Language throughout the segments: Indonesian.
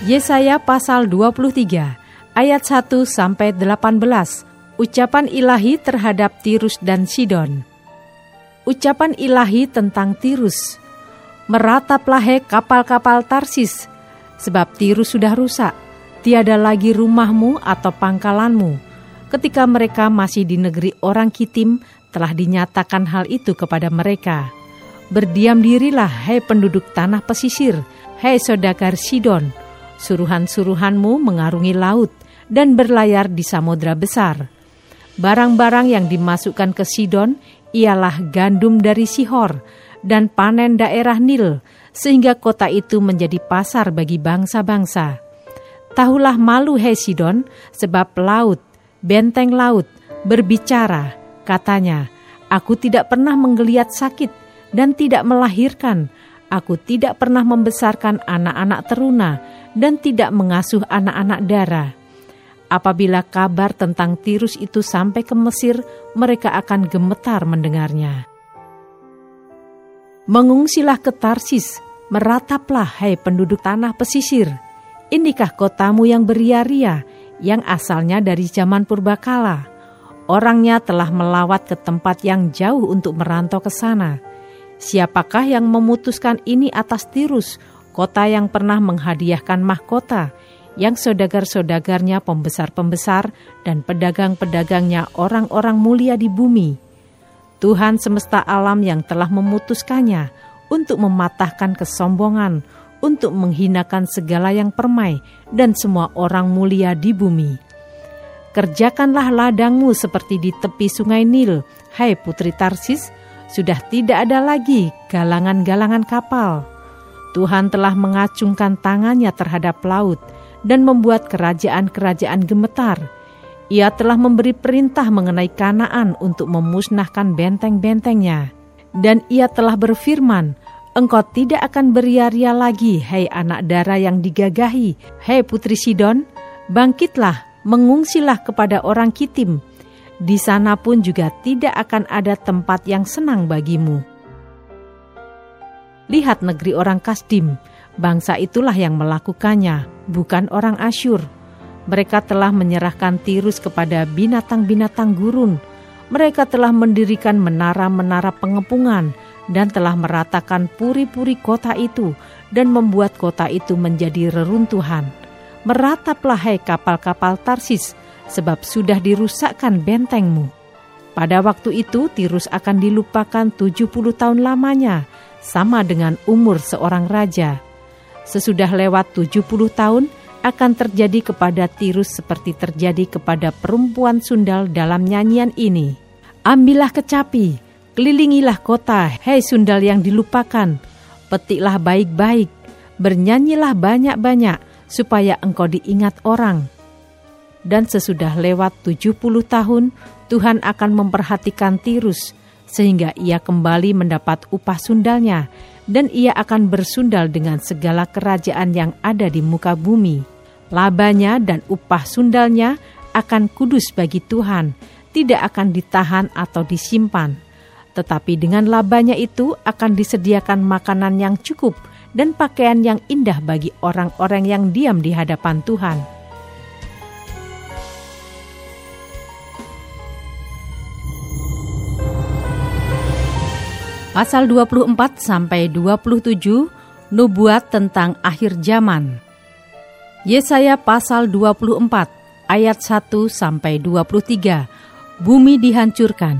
Yesaya pasal 23 ayat 1 sampai 18 ucapan ilahi terhadap Tirus dan Sidon. Ucapan ilahi tentang Tirus. Merataplah he kapal-kapal Tarsis, sebab Tirus sudah rusak, tiada lagi rumahmu atau pangkalanmu. Ketika mereka masih di negeri orang Kitim, telah dinyatakan hal itu kepada mereka. Berdiam dirilah, hai penduduk tanah pesisir, hai saudagar Sidon, Suruhan-suruhanmu mengarungi laut dan berlayar di samudra besar. Barang-barang yang dimasukkan ke Sidon ialah gandum dari Sihor dan panen daerah Nil, sehingga kota itu menjadi pasar bagi bangsa-bangsa. Tahulah malu hei Sidon, sebab laut, benteng laut, berbicara, katanya, Aku tidak pernah menggeliat sakit dan tidak melahirkan, aku tidak pernah membesarkan anak-anak teruna, dan tidak mengasuh anak-anak darah. Apabila kabar tentang Tirus itu sampai ke Mesir, mereka akan gemetar mendengarnya. Mengungsilah ke Tarsis, merataplah hai penduduk tanah pesisir. Inikah kotamu yang beria-ria, yang asalnya dari zaman purbakala. Orangnya telah melawat ke tempat yang jauh untuk merantau ke sana. Siapakah yang memutuskan ini atas Tirus kota yang pernah menghadiahkan mahkota, yang saudagar-saudagarnya pembesar-pembesar dan pedagang-pedagangnya orang-orang mulia di bumi. Tuhan semesta alam yang telah memutuskannya untuk mematahkan kesombongan, untuk menghinakan segala yang permai dan semua orang mulia di bumi. Kerjakanlah ladangmu seperti di tepi sungai Nil, hai putri Tarsis, sudah tidak ada lagi galangan-galangan kapal Tuhan telah mengacungkan tangannya terhadap laut dan membuat kerajaan-kerajaan gemetar. Ia telah memberi perintah mengenai Kanaan untuk memusnahkan benteng-bentengnya. Dan ia telah berfirman, Engkau tidak akan beria-ria lagi, hai anak dara yang digagahi, hai putri Sidon, bangkitlah, mengungsilah kepada orang Kitim. Di sana pun juga tidak akan ada tempat yang senang bagimu Lihat negeri orang Kasdim, bangsa itulah yang melakukannya, bukan orang Asyur. Mereka telah menyerahkan Tirus kepada binatang-binatang gurun. Mereka telah mendirikan menara-menara pengepungan dan telah meratakan puri-puri kota itu dan membuat kota itu menjadi reruntuhan. Merataplah hai kapal-kapal Tarsis, sebab sudah dirusakkan bentengmu. Pada waktu itu Tirus akan dilupakan 70 tahun lamanya, sama dengan umur seorang raja. Sesudah lewat 70 tahun, akan terjadi kepada Tirus seperti terjadi kepada perempuan sundal dalam nyanyian ini. Ambillah kecapi, kelilingilah kota, hei sundal yang dilupakan, petiklah baik-baik, bernyanyilah banyak-banyak, supaya engkau diingat orang. Dan sesudah lewat 70 tahun, Tuhan akan memperhatikan Tirus, sehingga ia kembali mendapat upah sundalnya, dan ia akan bersundal dengan segala kerajaan yang ada di muka bumi. Labanya dan upah sundalnya akan kudus bagi Tuhan, tidak akan ditahan atau disimpan. Tetapi dengan labanya itu akan disediakan makanan yang cukup dan pakaian yang indah bagi orang-orang yang diam di hadapan Tuhan pasal 24 sampai 27 nubuat tentang akhir zaman. Yesaya pasal 24 ayat 1 sampai 23 bumi dihancurkan.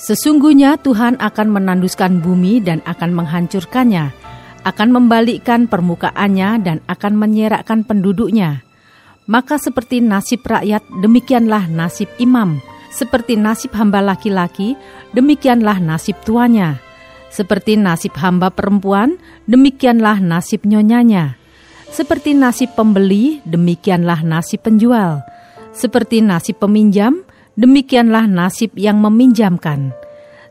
Sesungguhnya Tuhan akan menanduskan bumi dan akan menghancurkannya, akan membalikkan permukaannya dan akan menyerakkan penduduknya. Maka seperti nasib rakyat, demikianlah nasib imam. Seperti nasib hamba laki-laki, demikianlah nasib tuanya. Seperti nasib hamba perempuan, demikianlah nasib nyonyanya. Seperti nasib pembeli, demikianlah nasib penjual. Seperti nasib peminjam, demikianlah nasib yang meminjamkan.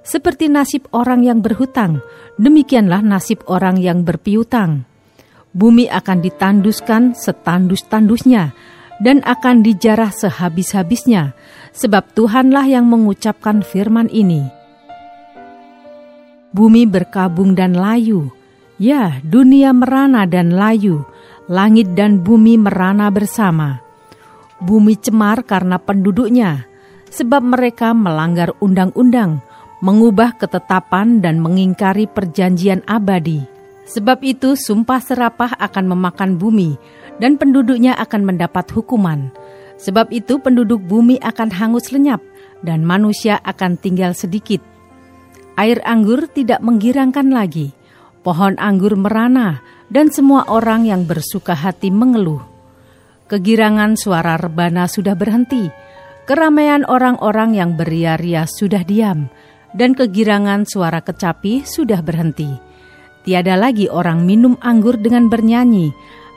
Seperti nasib orang yang berhutang, demikianlah nasib orang yang berpiutang. Bumi akan ditanduskan setandus-tandusnya dan akan dijarah sehabis-habisnya, sebab Tuhanlah yang mengucapkan firman ini. Bumi berkabung dan layu, ya dunia merana dan layu, langit dan bumi merana bersama. Bumi cemar karena penduduknya, sebab mereka melanggar undang-undang, mengubah ketetapan dan mengingkari perjanjian abadi. Sebab itu sumpah serapah akan memakan bumi, dan penduduknya akan mendapat hukuman. Sebab itu penduduk bumi akan hangus lenyap, dan manusia akan tinggal sedikit. Air anggur tidak menggirangkan lagi, pohon anggur merana, dan semua orang yang bersuka hati mengeluh. Kegirangan suara rebana sudah berhenti, keramaian orang-orang yang beria-ria sudah diam, dan kegirangan suara kecapi sudah berhenti. Tiada lagi orang minum anggur dengan bernyanyi,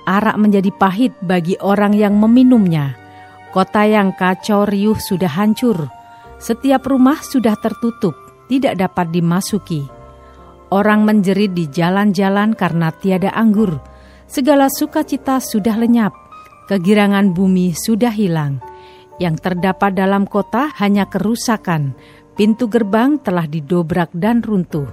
arak menjadi pahit bagi orang yang meminumnya. Kota yang kacau riuh sudah hancur, setiap rumah sudah tertutup, tidak dapat dimasuki Orang menjerit di jalan-jalan karena tiada anggur. Segala sukacita sudah lenyap. Kegirangan bumi sudah hilang. Yang terdapat dalam kota hanya kerusakan. Pintu gerbang telah didobrak dan runtuh.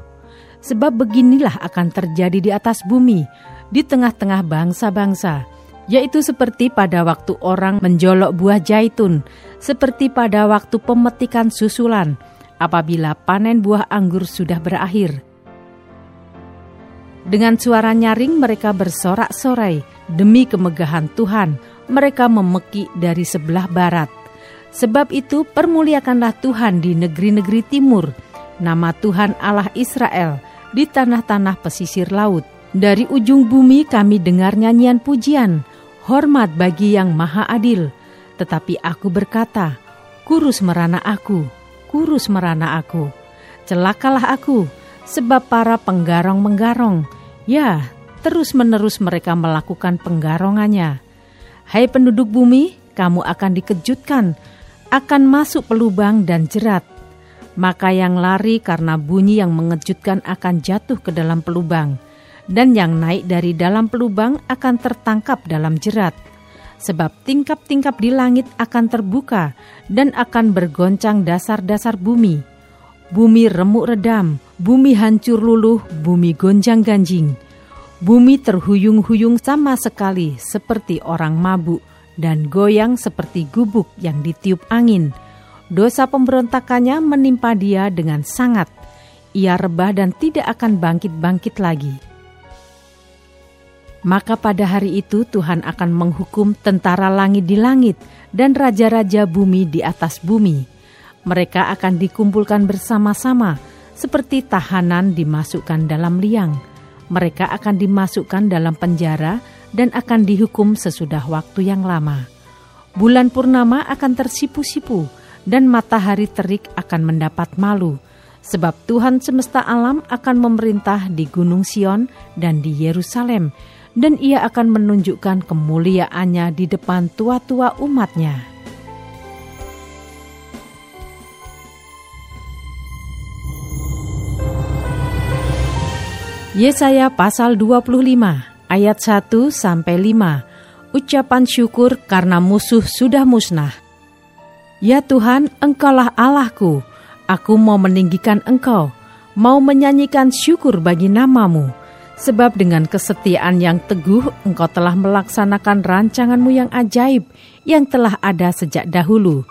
Sebab beginilah akan terjadi di atas bumi, di tengah-tengah bangsa-bangsa, yaitu seperti pada waktu orang menjolok buah jaitun, seperti pada waktu pemetikan susulan, apabila panen buah anggur sudah berakhir dengan suara nyaring mereka bersorak-sorai demi kemegahan Tuhan. Mereka memeki dari sebelah barat. Sebab itu permuliakanlah Tuhan di negeri-negeri timur. Nama Tuhan Allah Israel di tanah-tanah pesisir laut. Dari ujung bumi kami dengar nyanyian pujian, hormat bagi yang maha adil. Tetapi aku berkata, kurus merana aku, kurus merana aku. Celakalah aku, sebab para penggarong-menggarong, ya terus-menerus mereka melakukan penggarongannya. Hai penduduk bumi, kamu akan dikejutkan, akan masuk pelubang dan jerat. Maka yang lari karena bunyi yang mengejutkan akan jatuh ke dalam pelubang, dan yang naik dari dalam pelubang akan tertangkap dalam jerat. Sebab tingkap-tingkap di langit akan terbuka dan akan bergoncang dasar-dasar bumi bumi remuk redam, bumi hancur luluh, bumi gonjang ganjing. Bumi terhuyung-huyung sama sekali seperti orang mabuk dan goyang seperti gubuk yang ditiup angin. Dosa pemberontakannya menimpa dia dengan sangat. Ia rebah dan tidak akan bangkit-bangkit lagi. Maka pada hari itu Tuhan akan menghukum tentara langit di langit dan raja-raja bumi di atas bumi mereka akan dikumpulkan bersama-sama, seperti tahanan dimasukkan dalam liang. Mereka akan dimasukkan dalam penjara dan akan dihukum sesudah waktu yang lama. Bulan purnama akan tersipu-sipu, dan matahari terik akan mendapat malu, sebab Tuhan semesta alam akan memerintah di Gunung Sion dan di Yerusalem, dan ia akan menunjukkan kemuliaannya di depan tua-tua umatnya. Yesaya pasal 25 ayat 1 sampai 5. Ucapan syukur karena musuh sudah musnah. Ya Tuhan, Engkaulah Allahku. Aku mau meninggikan Engkau, mau menyanyikan syukur bagi namamu. Sebab dengan kesetiaan yang teguh Engkau telah melaksanakan rancanganmu yang ajaib yang telah ada sejak dahulu.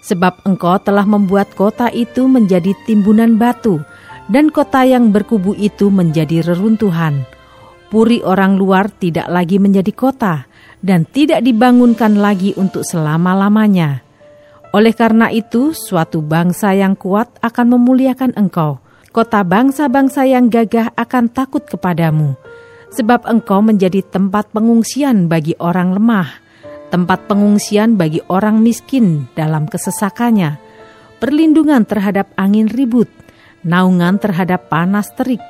Sebab Engkau telah membuat kota itu menjadi timbunan batu, dan kota yang berkubu itu menjadi reruntuhan. Puri orang luar tidak lagi menjadi kota dan tidak dibangunkan lagi untuk selama-lamanya. Oleh karena itu, suatu bangsa yang kuat akan memuliakan engkau. Kota bangsa-bangsa yang gagah akan takut kepadamu, sebab engkau menjadi tempat pengungsian bagi orang lemah, tempat pengungsian bagi orang miskin dalam kesesakannya, perlindungan terhadap angin ribut, naungan terhadap panas terik,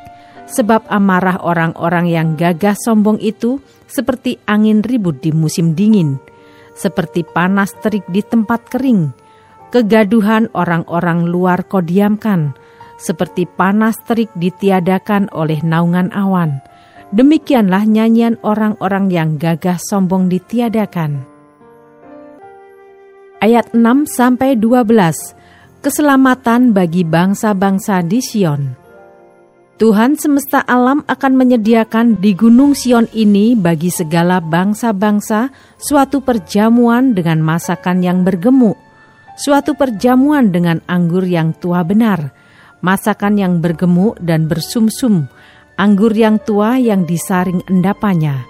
sebab amarah orang-orang yang gagah sombong itu seperti angin ribut di musim dingin, seperti panas terik di tempat kering, kegaduhan orang-orang luar kau diamkan, seperti panas terik ditiadakan oleh naungan awan. Demikianlah nyanyian orang-orang yang gagah sombong ditiadakan. Ayat 6 sampai 12. Keselamatan bagi bangsa-bangsa di Sion. Tuhan semesta alam akan menyediakan di Gunung Sion ini bagi segala bangsa-bangsa suatu perjamuan dengan masakan yang bergemuk, suatu perjamuan dengan anggur yang tua benar, masakan yang bergemuk dan bersumsum, anggur yang tua yang disaring endapannya.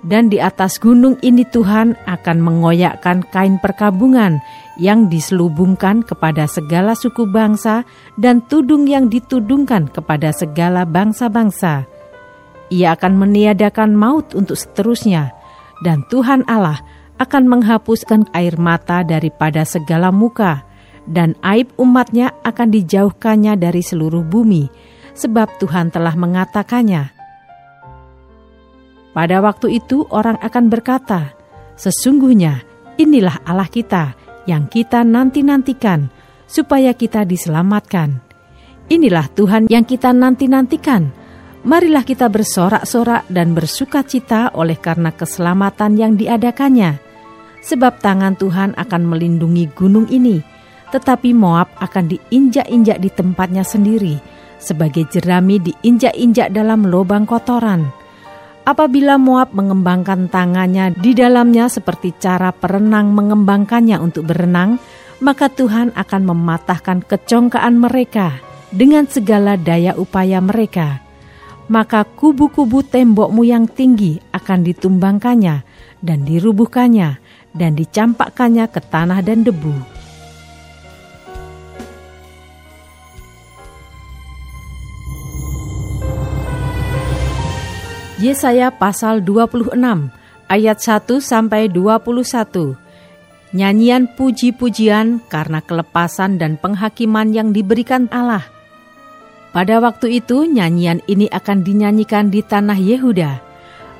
Dan di atas gunung ini Tuhan akan mengoyakkan kain perkabungan yang diselubungkan kepada segala suku bangsa dan tudung yang ditudungkan kepada segala bangsa-bangsa. Ia akan meniadakan maut untuk seterusnya, dan Tuhan Allah akan menghapuskan air mata daripada segala muka, dan aib umatnya akan dijauhkannya dari seluruh bumi, sebab Tuhan telah mengatakannya. Pada waktu itu orang akan berkata, Sesungguhnya inilah Allah kita yang kita nanti-nantikan, supaya kita diselamatkan. Inilah Tuhan yang kita nanti-nantikan. Marilah kita bersorak-sorak dan bersuka cita oleh karena keselamatan yang diadakannya. Sebab tangan Tuhan akan melindungi gunung ini, tetapi Moab akan diinjak-injak di tempatnya sendiri, sebagai jerami diinjak-injak dalam lubang kotoran. Apabila Moab mengembangkan tangannya di dalamnya seperti cara perenang mengembangkannya untuk berenang, maka Tuhan akan mematahkan kecongkaan mereka dengan segala daya upaya mereka. Maka kubu-kubu tembokmu yang tinggi akan ditumbangkannya dan dirubuhkannya dan dicampakkannya ke tanah dan debu Yesaya pasal 26 ayat 1 sampai 21. Nyanyian puji-pujian karena kelepasan dan penghakiman yang diberikan Allah. Pada waktu itu nyanyian ini akan dinyanyikan di tanah Yehuda.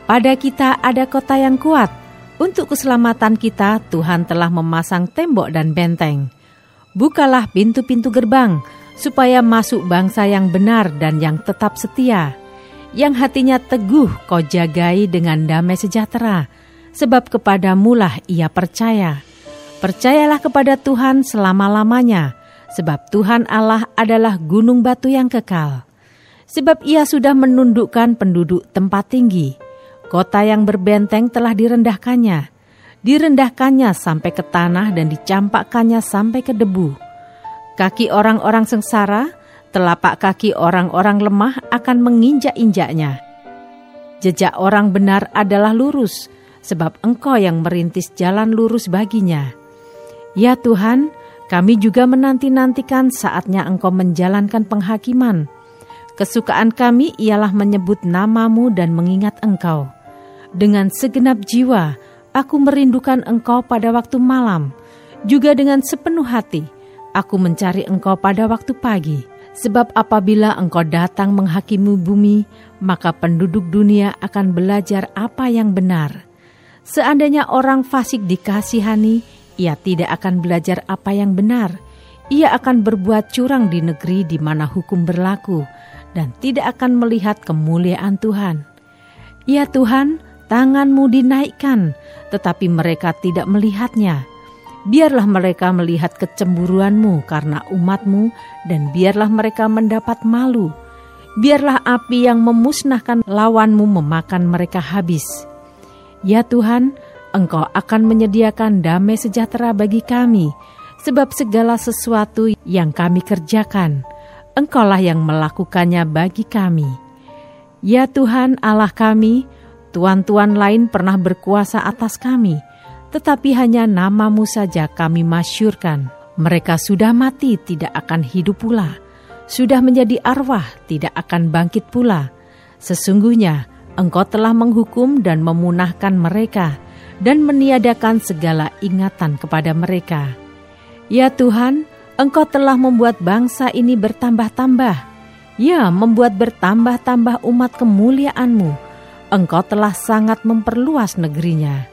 Pada kita ada kota yang kuat. Untuk keselamatan kita Tuhan telah memasang tembok dan benteng. Bukalah pintu-pintu gerbang supaya masuk bangsa yang benar dan yang tetap setia yang hatinya teguh kau jagai dengan damai sejahtera, sebab kepadamulah ia percaya. Percayalah kepada Tuhan selama-lamanya, sebab Tuhan Allah adalah gunung batu yang kekal. Sebab ia sudah menundukkan penduduk tempat tinggi, kota yang berbenteng telah direndahkannya, direndahkannya sampai ke tanah dan dicampakkannya sampai ke debu. Kaki orang-orang sengsara telapak kaki orang-orang lemah akan menginjak-injaknya. Jejak orang benar adalah lurus, sebab Engkau yang merintis jalan lurus baginya. Ya Tuhan, kami juga menanti-nantikan saatnya Engkau menjalankan penghakiman. Kesukaan kami ialah menyebut namamu dan mengingat Engkau. Dengan segenap jiwa, aku merindukan Engkau pada waktu malam. Juga dengan sepenuh hati, aku mencari Engkau pada waktu pagi Sebab apabila engkau datang menghakimi bumi, maka penduduk dunia akan belajar apa yang benar. Seandainya orang fasik dikasihani, ia tidak akan belajar apa yang benar. Ia akan berbuat curang di negeri di mana hukum berlaku dan tidak akan melihat kemuliaan Tuhan. Ya Tuhan, tanganmu dinaikkan, tetapi mereka tidak melihatnya Biarlah mereka melihat kecemburuanmu karena umatmu, dan biarlah mereka mendapat malu. Biarlah api yang memusnahkan lawanmu memakan mereka habis. Ya Tuhan, Engkau akan menyediakan damai sejahtera bagi kami, sebab segala sesuatu yang kami kerjakan, Engkaulah yang melakukannya bagi kami. Ya Tuhan Allah kami, tuan-tuan lain pernah berkuasa atas kami, tetapi hanya namamu saja kami masyurkan. Mereka sudah mati, tidak akan hidup pula. Sudah menjadi arwah, tidak akan bangkit pula. Sesungguhnya engkau telah menghukum dan memunahkan mereka, dan meniadakan segala ingatan kepada mereka. Ya Tuhan, Engkau telah membuat bangsa ini bertambah-tambah. Ya, membuat bertambah-tambah umat kemuliaan-Mu. Engkau telah sangat memperluas negerinya.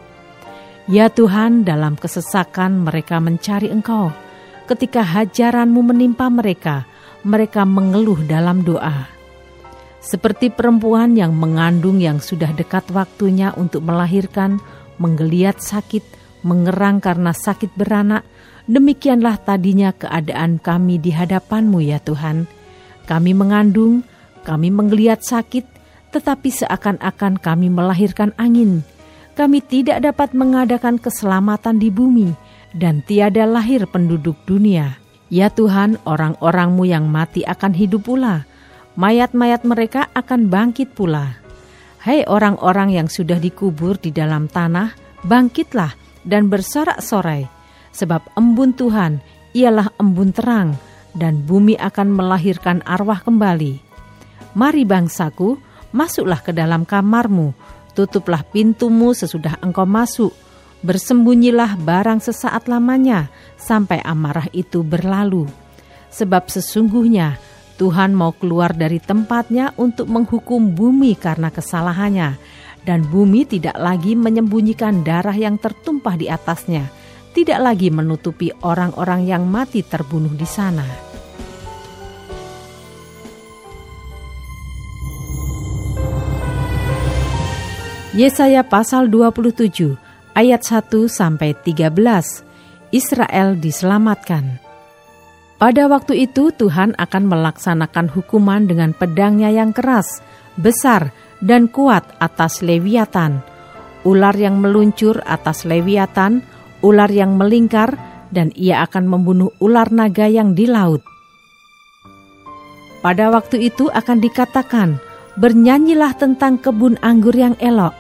Ya Tuhan, dalam kesesakan mereka mencari Engkau. Ketika hajaran-Mu menimpa mereka, mereka mengeluh dalam doa. Seperti perempuan yang mengandung yang sudah dekat waktunya untuk melahirkan, menggeliat sakit, mengerang karena sakit beranak, Demikianlah tadinya keadaan kami di hadapanmu ya Tuhan. Kami mengandung, kami menggeliat sakit, tetapi seakan-akan kami melahirkan angin. Kami tidak dapat mengadakan keselamatan di bumi, dan tiada lahir penduduk dunia. Ya Tuhan, orang-orangmu yang mati akan hidup pula. Mayat-mayat mereka akan bangkit pula. Hai orang-orang yang sudah dikubur di dalam tanah, bangkitlah dan bersorak-sorai sebab embun Tuhan ialah embun terang, dan bumi akan melahirkan arwah kembali. Mari bangsaku, masuklah ke dalam kamarmu, tutuplah pintumu sesudah engkau masuk, bersembunyilah barang sesaat lamanya, sampai amarah itu berlalu. Sebab sesungguhnya Tuhan mau keluar dari tempatnya untuk menghukum bumi karena kesalahannya, dan bumi tidak lagi menyembunyikan darah yang tertumpah di atasnya, tidak lagi menutupi orang-orang yang mati terbunuh di sana. Yesaya pasal 27 ayat 1 sampai 13 Israel diselamatkan. Pada waktu itu Tuhan akan melaksanakan hukuman dengan pedangnya yang keras, besar, dan kuat atas Leviatan, ular yang meluncur atas Leviatan, ular yang melingkar, dan ia akan membunuh ular naga yang di laut. Pada waktu itu akan dikatakan, bernyanyilah tentang kebun anggur yang elok.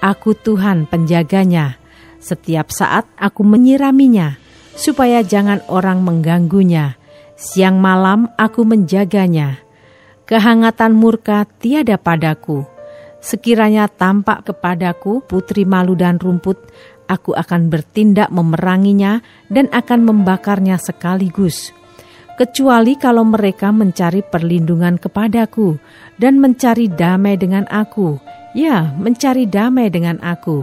Aku Tuhan penjaganya. Setiap saat aku menyiraminya, supaya jangan orang mengganggunya. Siang malam aku menjaganya. Kehangatan murka tiada padaku. Sekiranya tampak kepadaku putri malu dan rumput, aku akan bertindak memeranginya dan akan membakarnya sekaligus. Kecuali kalau mereka mencari perlindungan kepadaku dan mencari damai dengan aku, ya, mencari damai dengan aku.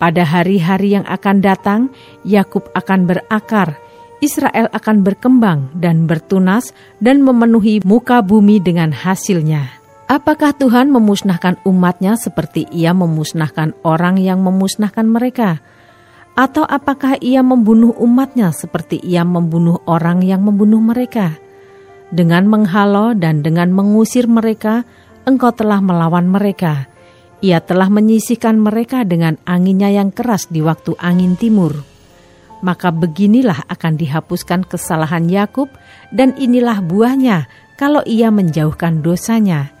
Pada hari-hari yang akan datang, Yakub akan berakar, Israel akan berkembang dan bertunas, dan memenuhi muka bumi dengan hasilnya. Apakah Tuhan memusnahkan umatnya seperti ia memusnahkan orang yang memusnahkan mereka? Atau apakah ia membunuh umatnya seperti ia membunuh orang yang membunuh mereka? Dengan menghalau dan dengan mengusir mereka, engkau telah melawan mereka. Ia telah menyisihkan mereka dengan anginnya yang keras di waktu angin timur. Maka beginilah akan dihapuskan kesalahan Yakub, dan inilah buahnya kalau ia menjauhkan dosanya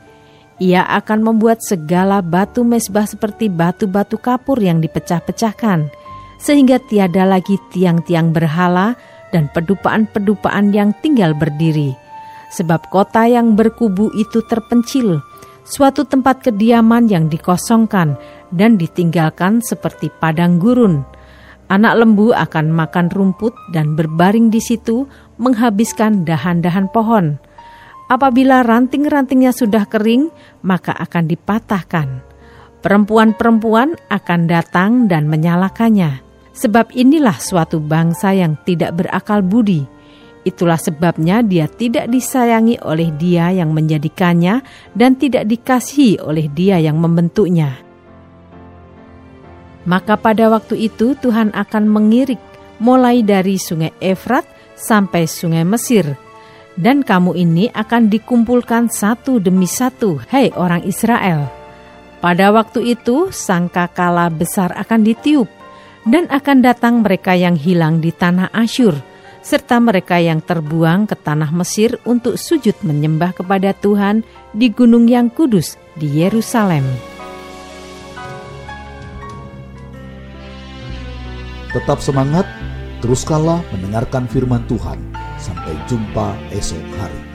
ia akan membuat segala batu mesbah seperti batu-batu kapur yang dipecah-pecahkan, sehingga tiada lagi tiang-tiang berhala dan pedupaan-pedupaan yang tinggal berdiri. Sebab kota yang berkubu itu terpencil, suatu tempat kediaman yang dikosongkan dan ditinggalkan seperti padang gurun. Anak lembu akan makan rumput dan berbaring di situ menghabiskan dahan-dahan pohon Apabila ranting-rantingnya sudah kering, maka akan dipatahkan. Perempuan-perempuan akan datang dan menyalakannya. Sebab inilah suatu bangsa yang tidak berakal budi. Itulah sebabnya dia tidak disayangi oleh dia yang menjadikannya dan tidak dikasihi oleh dia yang membentuknya. Maka pada waktu itu Tuhan akan mengirik mulai dari sungai Efrat sampai sungai Mesir, dan kamu ini akan dikumpulkan satu demi satu, hei orang Israel. Pada waktu itu, sangkakala besar akan ditiup, dan akan datang mereka yang hilang di tanah Asyur, serta mereka yang terbuang ke tanah Mesir untuk sujud menyembah kepada Tuhan di gunung yang kudus di Yerusalem. Tetap semangat, teruskanlah mendengarkan firman Tuhan Sampai jumpa esok hari.